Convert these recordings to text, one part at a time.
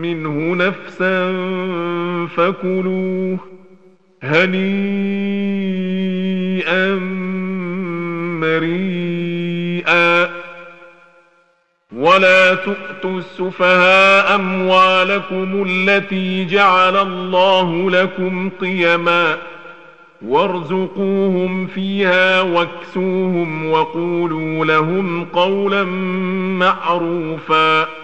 منه نفسا فكلوه هنيئا مريئا. ولا تؤتوا السفهاء أموالكم التي جعل الله لكم قيما وارزقوهم فيها واكسوهم وقولوا لهم قولا معروفا.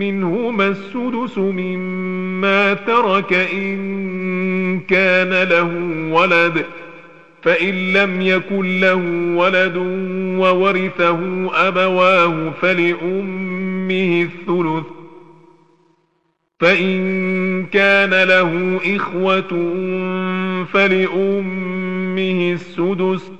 منهما السدس مما ترك إن كان له ولد فإن لم يكن له ولد وورثه أبواه فلأمه الثلث. فإن كان له إخوة فلأمه السدس.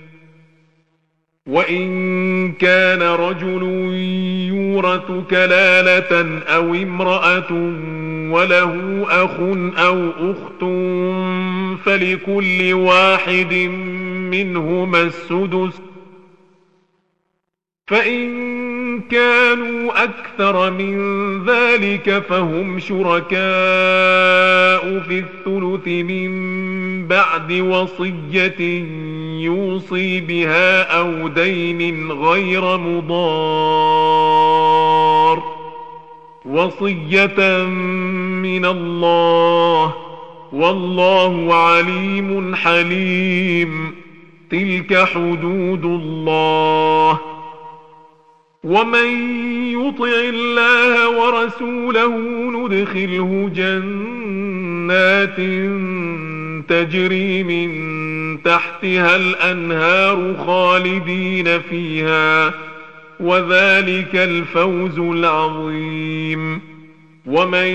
وإن كان رجل يورث كلالة أو امرأة وله أخ أو أخت فلكل واحد منهما السدس فإن كانوا أكثر من ذلك فهم شركاء في الثلث من بعد وصية يوصي بها أو دين غير مضار. وصية من الله. والله عليم حليم. تلك حدود الله. ومن يطع الله ورسوله ندخله جنات تجري من تحتها الانهار خالدين فيها وذلك الفوز العظيم. ومن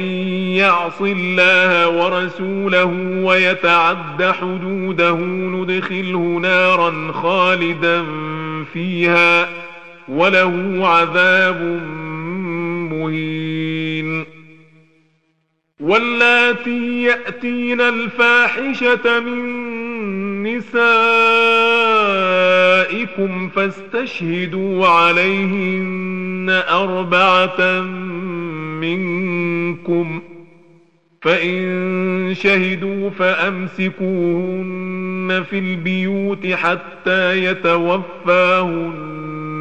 يعص الله ورسوله ويتعد حدوده ندخله نارا خالدا فيها وله عذاب مهين. واللاتي يأتين الفاحشة من نسائكم فاستشهدوا عليهن أربعة منكم. فإن شهدوا فأمسكوهن في البيوت حتى يتوفاهن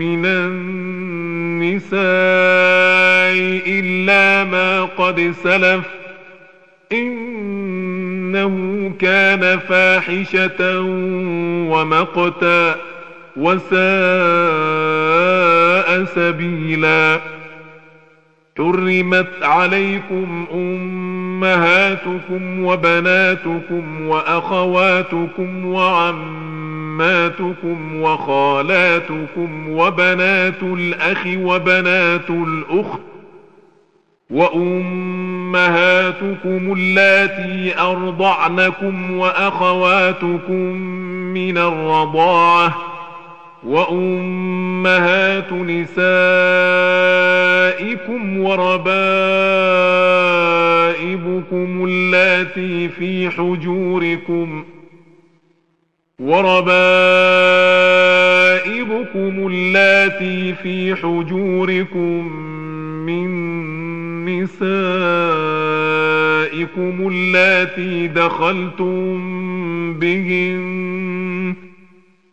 من النساء إلا ما قد سلف إنه كان فاحشة ومقتا وساء سبيلا حرمت عليكم أمهاتكم وبناتكم وأخواتكم وعماتكم عماتكم وخالاتكم وبنات الأخ وبنات الأخت وأمهاتكم اللاتي أرضعنكم وأخواتكم من الرضاعة وأمهات نسائكم وربائبكم اللاتي في حجوركم ۖ وربائبكم اللاتي في حجوركم من نسائكم اللاتي دخلتم بهن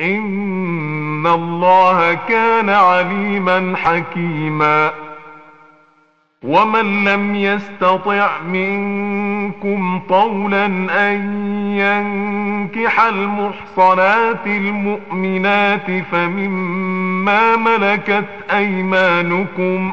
إن الله كان عليما حكيما. ومن لم يستطع منكم طولا أن ينكح المحصنات المؤمنات فمما ملكت أيمانكم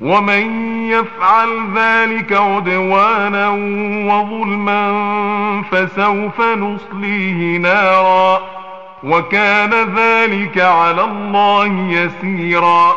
ومن يفعل ذلك عدوانا وظلما فسوف نصليه نارا وكان ذلك على الله يسيرا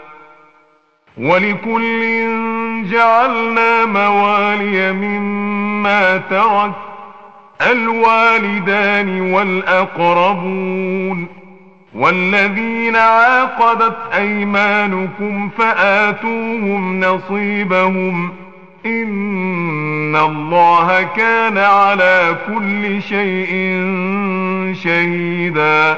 ولكل جعلنا موالي مما ترك الوالدان والأقربون والذين عاقدت أيمانكم فآتوهم نصيبهم إن الله كان على كل شيء شهيدا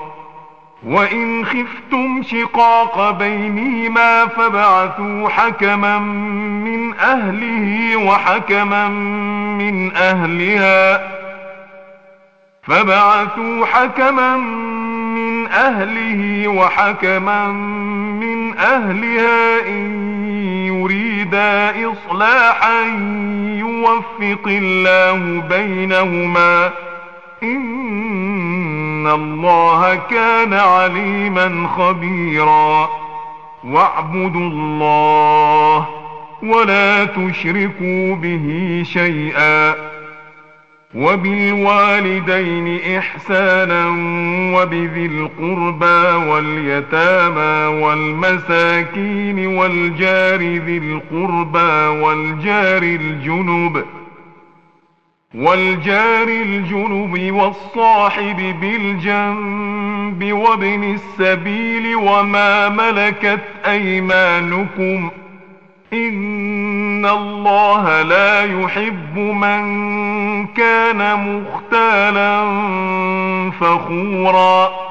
وإن خفتم شقاق بينهما فبعثوا حكما من أهله وحكما من أهلها فبعثوا حكما من أهله وحكما من أهلها إن يريدا إصلاحا يوفق الله بينهما إن الله كان عليما خبيرا. واعبدوا الله ولا تشركوا به شيئا. وبالوالدين إحسانا وبذي القربى واليتامى والمساكين والجار ذي القربى والجار الجنب والجار الجنب والصاحب بالجنب وابن السبيل وما ملكت أيمانكم ۖ إن الله لا يحب من كان مختالا فخورا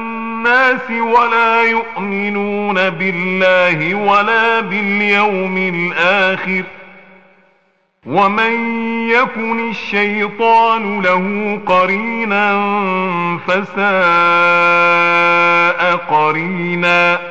الناس ولا يؤمنون بالله ولا باليوم الآخر ومن يكن الشيطان له قرينا فساء قرينا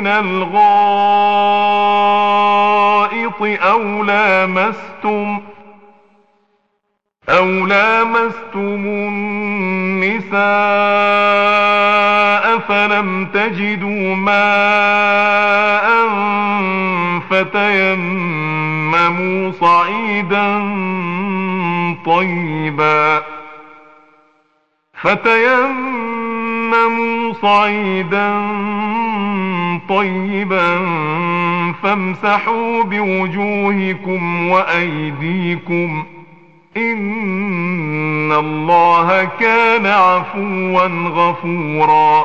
من الغائط أو لامستم أو لامستم النساء فلم تجدوا ماء فتيمموا صعيدا طيبا فتيمموا صعيدا طيبا فامسحوا بوجوهكم وأيديكم إن الله كان عفوا غفورا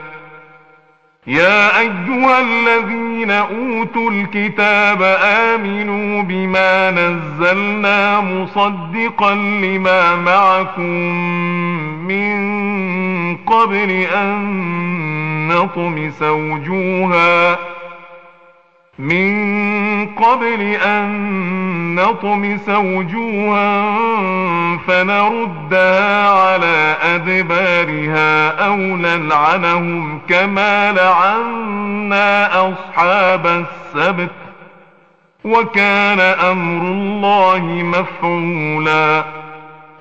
يا أيها الذين أوتوا الكتاب آمنوا بما نزلنا مصدقا لما معكم من قبل أن نطمس وجوهاً من قبل أن نطمس وجوها فنردها على أدبارها أو نلعنهم كما لعنا أصحاب السبت وكان أمر الله مفعولا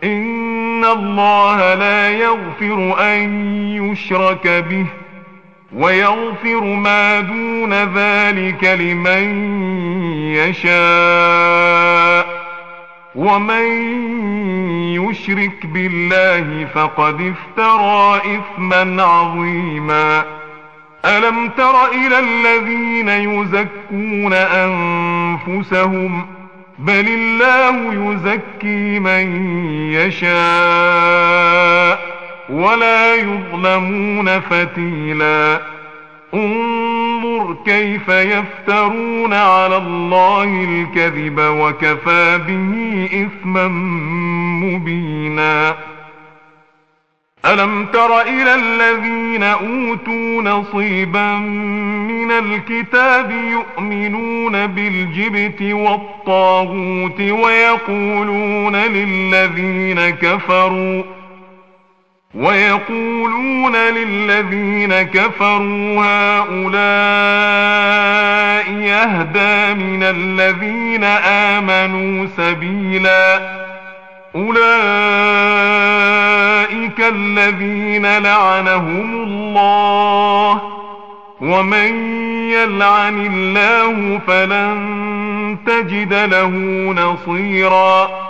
إن الله لا يغفر أن يشرك به ويغفر ما دون ذلك لمن يشاء. ومن يشرك بالله فقد افترى إثما عظيما. ألم تر إلى الذين يزكون أنفسهم؟ بل الله يزكي من يشاء. ولا يظلمون فتيلا. انظر كيف يفترون على الله الكذب وكفى به إثما مبينا. ألم تر إلى الذين أوتوا نصيبا من الكتاب يؤمنون بالجبت والطاغوت ويقولون للذين كفروا ويقولون للذين كفروا هؤلاء يهدى من الذين آمنوا سبيلا أولئك الذين لعنهم الله ومن يلعن الله فلن تجد له نصيرا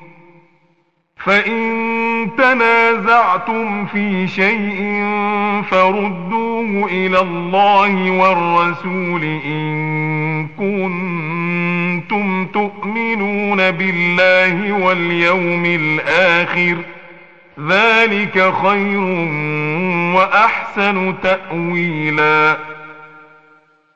فإن تنازعتم في شيء فردوه إلى الله والرسول إن كنتم تؤمنون بالله واليوم الآخر ۖ ذلك خير وأحسن تأويلا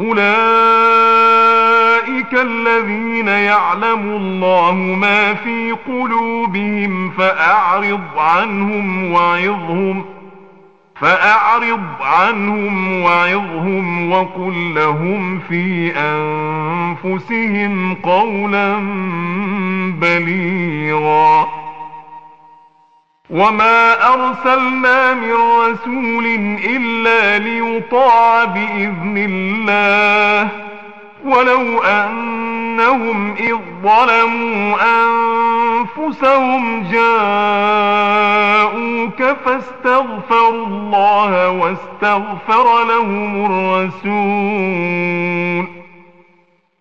أولئك الذين يعلم الله ما في قلوبهم فأعرض عنهم وعظهم فأعرض عنهم وعظهم وقل لهم في أنفسهم قولا بليغا. وما أرسلنا من رسول إلا ليطاع بإذن الله ولو أنهم إذ ظلموا أنفسهم جاءوك فاستغفروا الله واستغفر لهم الرسول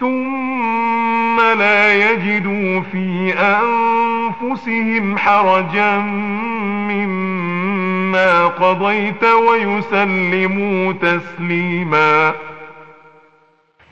ثم لا يجدوا في أنفسهم حرجا مما قضيت ويسلموا تسليما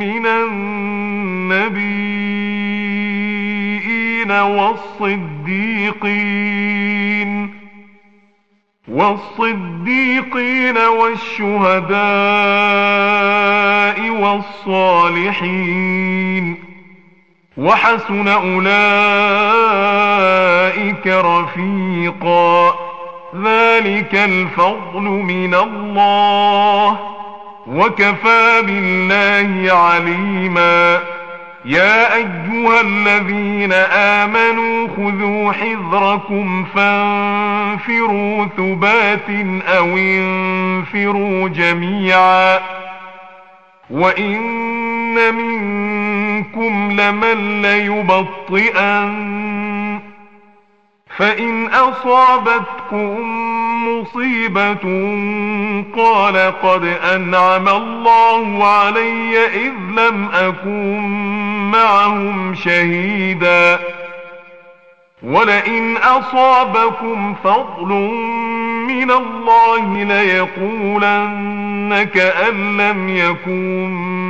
من النبيين والصديقين والصديقين والشهداء والصالحين وحسن أولئك رفيقا. ذلك الفضل من الله. وكفى بالله عليما. يا أيها الذين آمنوا خذوا حذركم فانفروا ثبات أو انفروا جميعا. وإن منكم لمن ليبطئن فإن أصابتكم مصيبة قال قد أنعم الله علي إذ لم أكن معهم شهيدا ولئن أصابكم فضل من الله ليقولن كأن لم يكن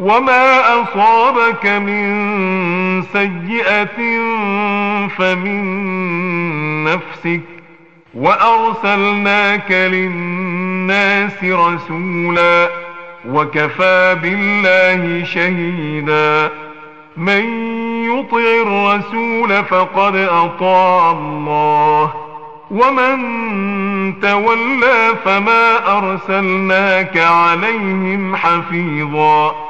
وما أصابك من سيئة فمن نفسك وأرسلناك للناس رسولا وكفى بالله شهيدا من يطع الرسول فقد أطاع الله ومن تولى فما أرسلناك عليهم حفيظا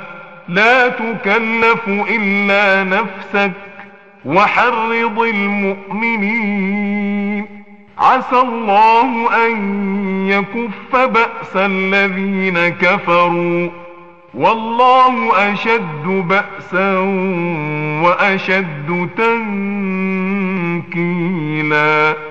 لا تكلف إلا نفسك وحرض المؤمنين. عسى الله أن يكف بأس الذين كفروا. والله أشد بأسا وأشد تنكيلا.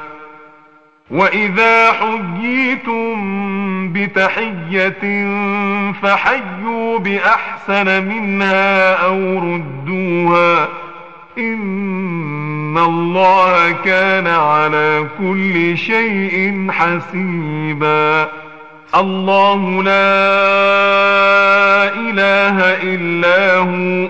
واذا حييتم بتحيه فحيوا باحسن منها أو ردوها ان الله كان على كل شيء حسيبا الله لا اله الا هو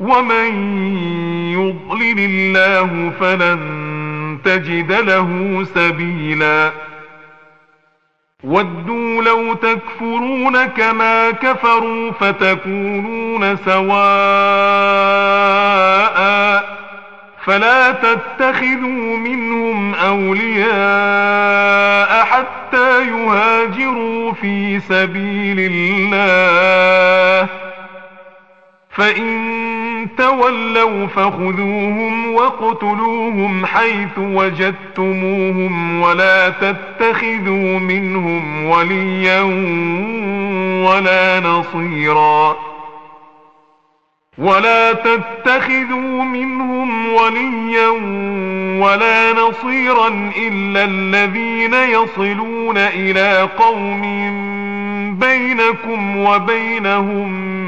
ومن يضلل الله فلن تجد له سبيلا ودوا لو تكفرون كما كفروا فتكونون سواء فلا تتخذوا منهم اولياء حتى يهاجروا في سبيل الله فان تولوا فخذوهم واقتلوهم حيث وجدتموهم ولا تتخذوا منهم وليا ولا نصيرا ولا تتخذوا منهم وليا ولا نصيرا الا الذين يصلون إلى قوم بينكم وبينهم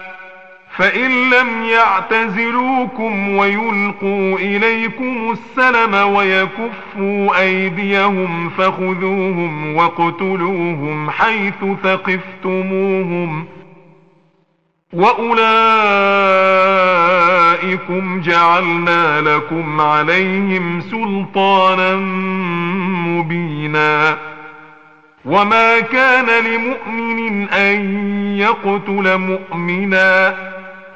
فإن لم يعتزلوكم ويلقوا إليكم السلم ويكفوا أيديهم فخذوهم واقتلوهم حيث ثقفتموهم وأولئكم جعلنا لكم عليهم سلطانا مبينا وما كان لمؤمن أن يقتل مؤمنا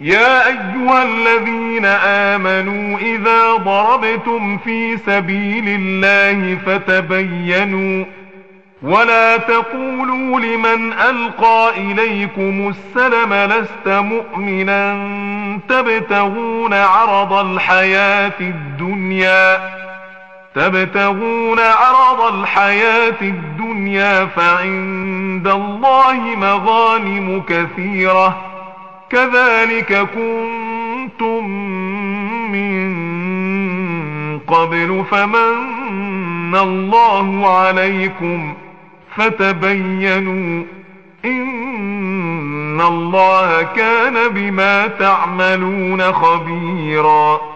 يا أيها الذين آمنوا إذا ضربتم في سبيل الله فتبينوا ولا تقولوا لمن ألقى إليكم السلم لست مؤمنا تبتغون عرض الحياة الدنيا تبتغون عرض الحياة الدنيا فعند الله مغانم كثيرة كذلك كنتم من قبل فمن الله عليكم فتبينوا إن الله كان بما تعملون خبيراً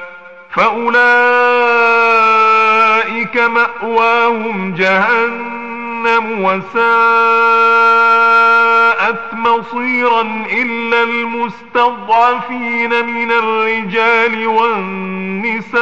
فأولئك مأواهم جهنم وساءت مصيرا إلا المستضعفين من الرجال والنساء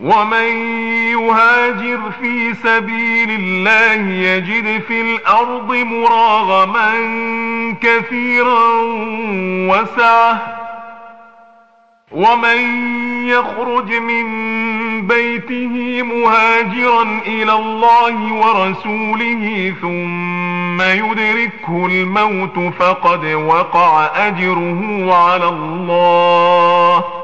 ومن يهاجر في سبيل الله يجد في الأرض مراغما كثيرا وسعه ومن يخرج من بيته مهاجرا إلى الله ورسوله ثم يدركه الموت فقد وقع أجره على الله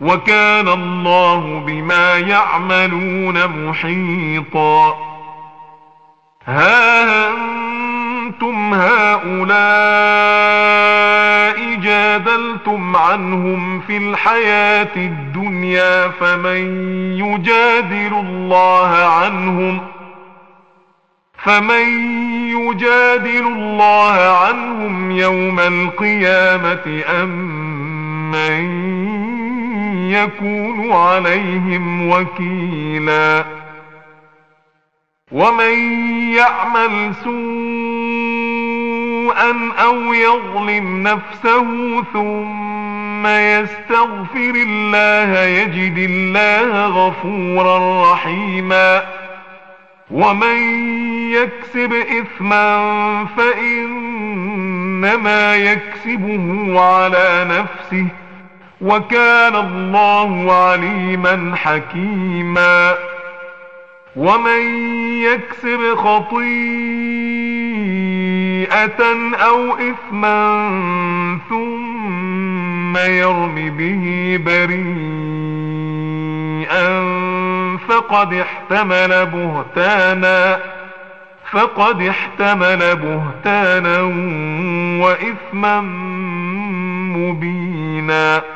وكان الله بما يعملون محيطا. ها أنتم هؤلاء جادلتم عنهم في الحياة الدنيا فمن يجادل الله عنهم؟ فمن يجادل الله عنهم يوم القيامة أم من يكون عليهم وكيلا. ومن يعمل سوءا أو يظلم نفسه ثم يستغفر الله يجد الله غفورا رحيما. ومن يكسب إثما فإنما يكسبه على نفسه. وكان الله عليما حكيما. ومن يكسب خطيئة أو إثما ثم يرم به بريئا فقد احتمل بهتانا فقد احتمل بهتانا وإثما مبينا.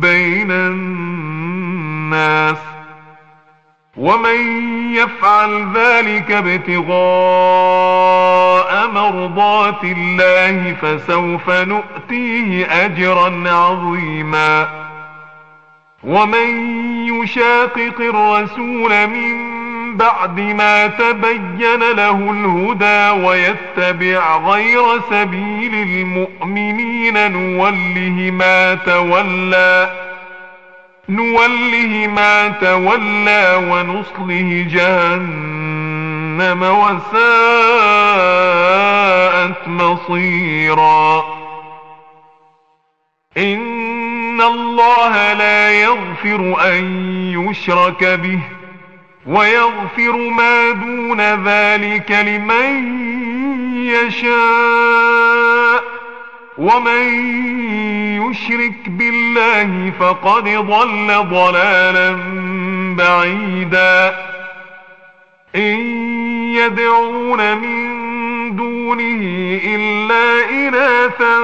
بين الناس ومن يفعل ذلك ابتغاء مرضات الله فسوف نؤتيه أجرا عظيما ومن يشاقق الرسول من بعد ما تبين له الهدى ويتبع غير سبيل المؤمنين نوله ما تولى نوله ما تولى ونصله جهنم وساءت مصيرا. إن الله لا يغفر أن يشرك به. ويغفر ما دون ذلك لمن يشاء. ومن يشرك بالله فقد ضل ضلالا بعيدا. إن يدعون من دونه إلا إناثا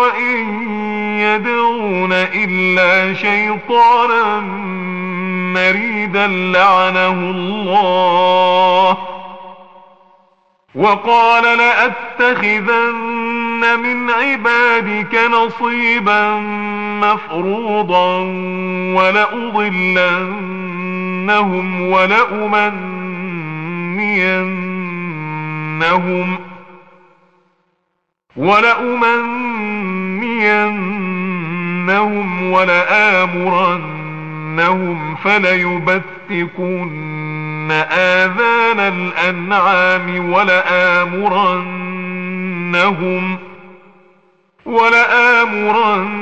وإن يدعون إلا شيطانا مريدا لعنه الله وقال لأتخذن من عبادك نصيبا مفروضا ولأضلنهم ولأمنينهم ولأمنينهم ولآمرن إنهم فليبتكن آذان الأنعام ولآمرنهم ولآمرنهم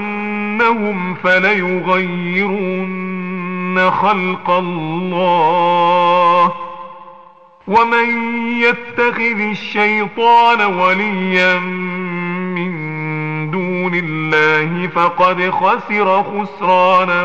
فليغيرن خلق الله ومن يتخذ الشيطان وليا من دون الله فقد خسر خسرانا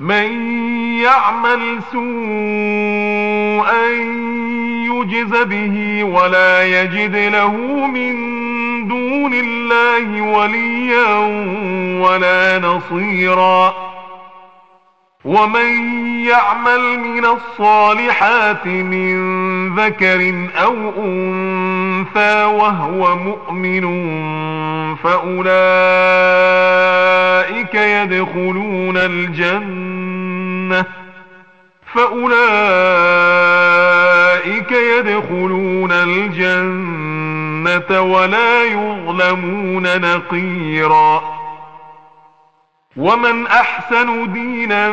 من يعمل سوءا يجز به ولا يجد له من دون الله وليا ولا نصيرا. ومن يعمل من الصالحات من ذكر أو أنثى وهو مؤمن فأولئك يدخلون الجنة فأولئك يدخلون الجنة ولا يظلمون نقيرا ومن أحسن دينا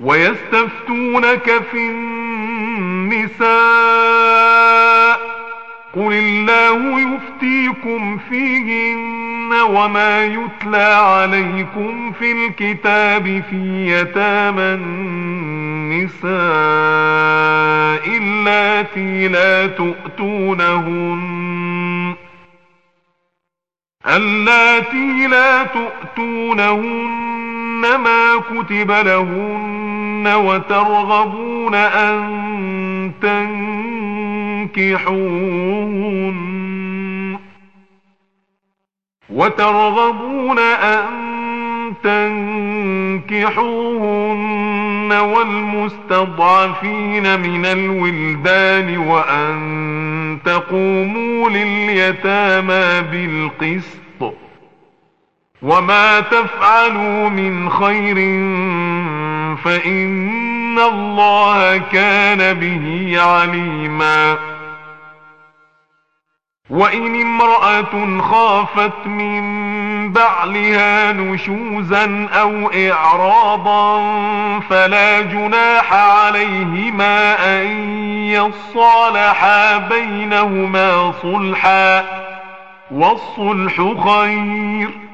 ويستفتونك في النساء قل الله يفتيكم فيهن وما يتلى عليكم في الكتاب في يتامى النساء اللاتي لا تؤتونهن اللاتي لا تؤتونهن ما كتب لهن وترغبون أن تنكحوهن. وترغبون أن تنكحوهن والمستضعفين من الولدان وأن تقوموا لليتامى بالقسط. وما تفعلوا من خير فإن الله كان به عليما وإن امرأة خافت من بعلها نشوزا أو إعراضا فلا جناح عليهما أن يصالحا بينهما صلحا والصلح خير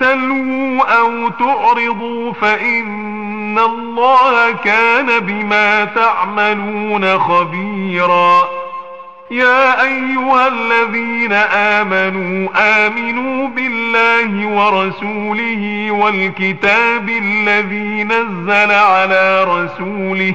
تلووا أو تعرضوا فإن الله كان بما تعملون خبيراً. يا أيها الذين آمنوا آمنوا بالله ورسوله والكتاب الذي نزل على رسوله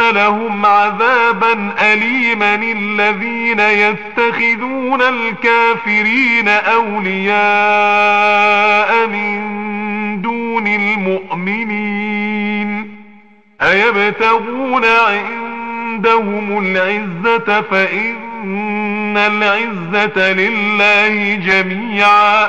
لهم عذابا أليما الذين يتخذون الكافرين أولياء من دون المؤمنين أيبتغون عند عندهم العزة فإن العزة لله جميعا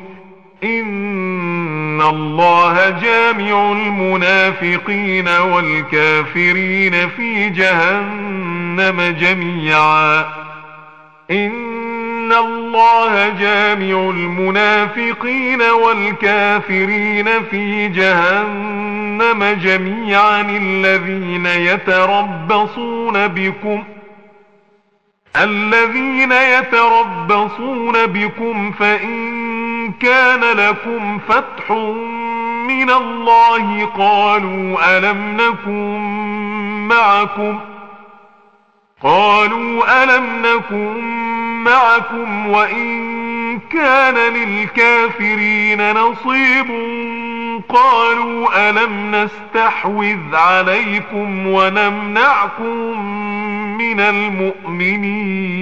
إن الله جامع المنافقين والكافرين في جهنم جميعا إن الله جامع المنافقين والكافرين في جهنم جميعا الذين يتربصون بكم ۖ الذين يتربصون بكم فإن كان لكم فتح من الله قالوا ألم نكن معكم قالوا ألم نكن معكم وإن كان للكافرين نصيب قالوا ألم نستحوذ عليكم ونمنعكم من المؤمنين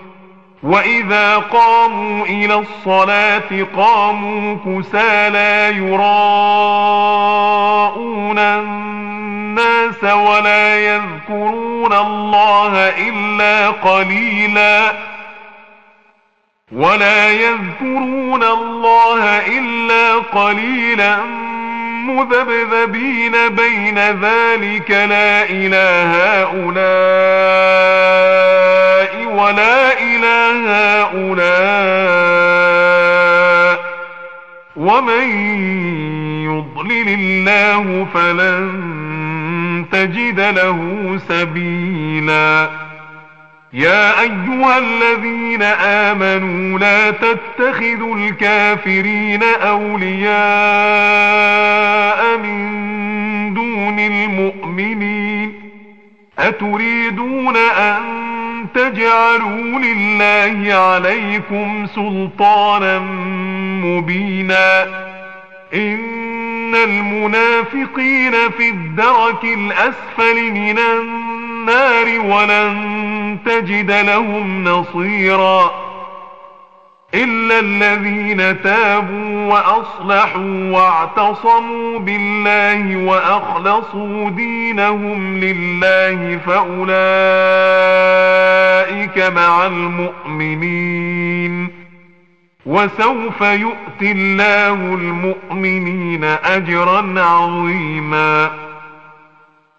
وإذا قاموا إلى الصلاة قاموا كسى لا يراءون الناس ولا يذكرون الله إلا قليلا ولا يذكرون الله إلا قليلا مذبذبين بين ذلك لا إله هؤلاء ولا إله هؤلاء ومن يضلل الله فلن تجد له سبيلا يا أيها الذين آمنوا لا تتخذوا الكافرين أولياء من دون المؤمنين أتريدون أن تجعلوا لله عليكم سلطانا مبينا إن المنافقين في الدرك الأسفل من النار ولن تجد لهم نصيرا إلا الذين تابوا وأصلحوا واعتصموا بالله وأخلصوا دينهم لله فأولئك مع المؤمنين وسوف يؤتي الله المؤمنين أجرا عظيما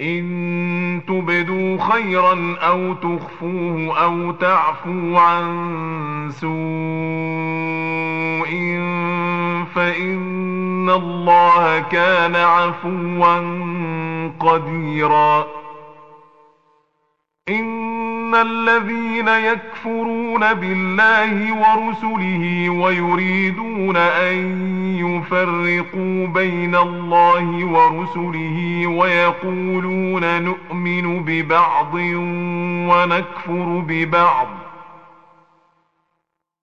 إن تبدوا خيرا أو تخفوه أو تعفوا عن سوء فإن الله كان عفوا قديرا إن الذين يكفرون بالله ورسله ويريدون أن يفرقوا بين الله ورسله ويقولون نؤمن ببعض ونكفر ببعض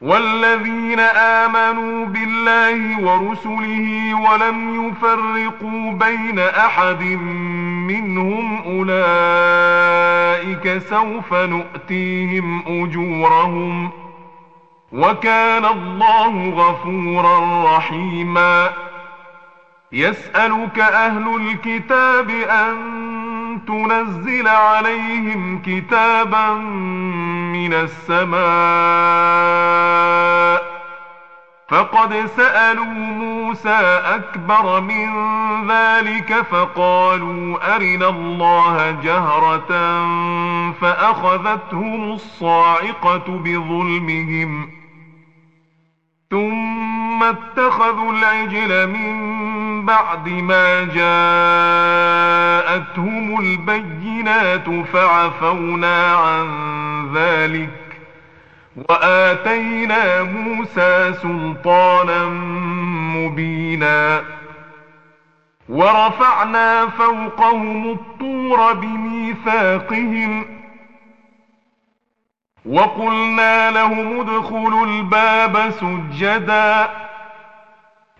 والذين آمنوا بالله ورسله ولم يفرقوا بين أحد منهم أولئك سوف نؤتيهم أجورهم وكان الله غفورا رحيما يسألك أهل الكتاب أن تنزل عليهم كتابا من السماء فقد سألوا موسى أكبر من ذلك فقالوا أرنا الله جهرة فأخذتهم الصاعقة بظلمهم ثم اتخذوا العجل من بعد ما جاءتهم البينات فعفونا عن ذلك وآتينا موسى سلطانا مبينا ورفعنا فوقهم الطور بميثاقهم وقلنا لهم ادخلوا الباب سجدا.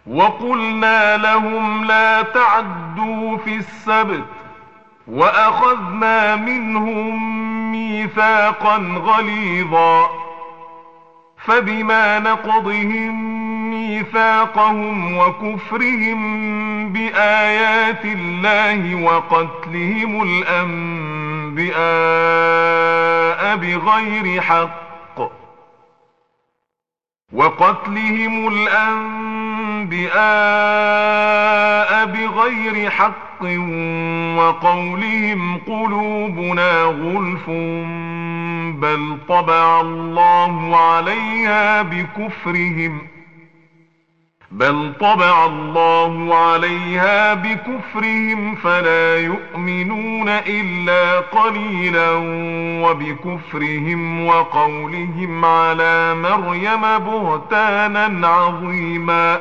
وقلنا لهم لا تعدوا في السبت وأخذنا منهم ميثاقا غليظا. فبما نقضهم ميثاقهم وكفرهم بآيات الله وقتلهم الانبياء بغير حق وقتلهم الأنبياء بغير حق وقولهم قلوبنا غلف بل طبع الله عليها بكفرهم ۖ بل طبع الله عليها بكفرهم فلا يؤمنون الا قليلا وبكفرهم وقولهم على مريم بهتانا عظيما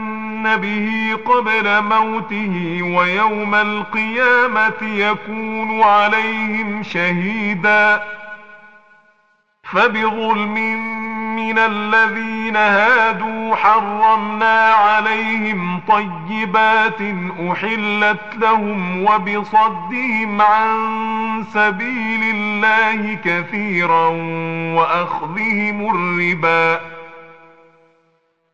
به قبل موته ويوم القيامة يكون عليهم شهيدا. فبظلم من الذين هادوا حرمنا عليهم طيبات أحلت لهم وبصدهم عن سبيل الله كثيرا وأخذهم الربا.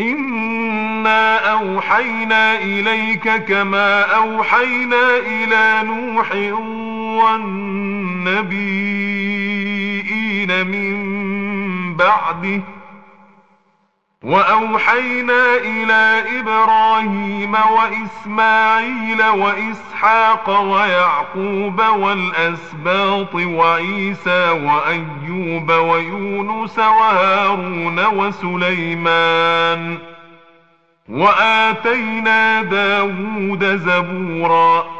إنا أوحينا إليك كما أوحينا إلى نوح والنبيين من بعده وأوحينا إلى إبراهيم وإسماعيل وإسحاق ويعقوب والأسباط وعيسى وأيوب ويونس وهارون وسليمان وآتينا داود زبورا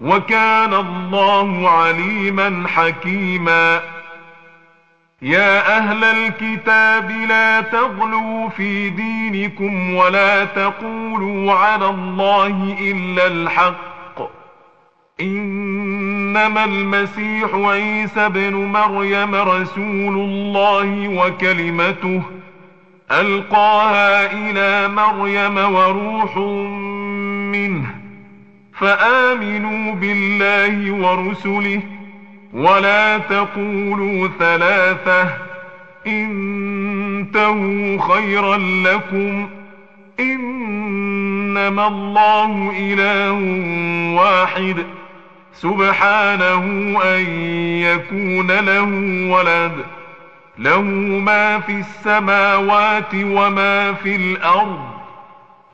وكان الله عليما حكيما. يا أهل الكتاب لا تغلوا في دينكم ولا تقولوا على الله إلا الحق. إنما المسيح عيسى بن مريم رسول الله وكلمته ألقاها إلى مريم وروح منه. فآمنوا بالله ورسله ولا تقولوا ثلاثة إنتهوا خيرا لكم إنما الله إله واحد سبحانه أن يكون له ولد له ما في السماوات وما في الأرض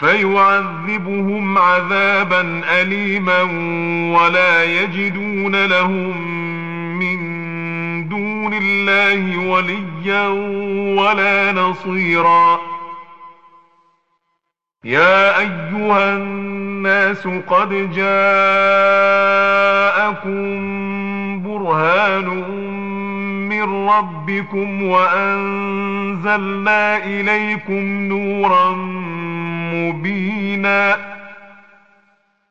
فيعذبهم عذابا اليما ولا يجدون لهم من دون الله وليا ولا نصيرا. يا أيها الناس قد جاءكم برهان من ربكم وأنزلنا إليكم نورا مبينا.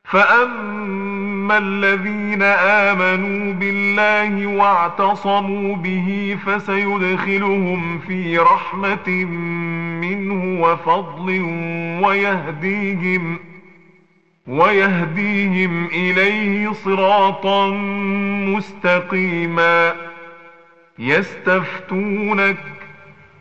فأما الذين آمنوا بالله واعتصموا به فسيدخلهم في رحمة منه وفضل ويهديهم ويهديهم إليه صراطا مستقيما. يستفتونك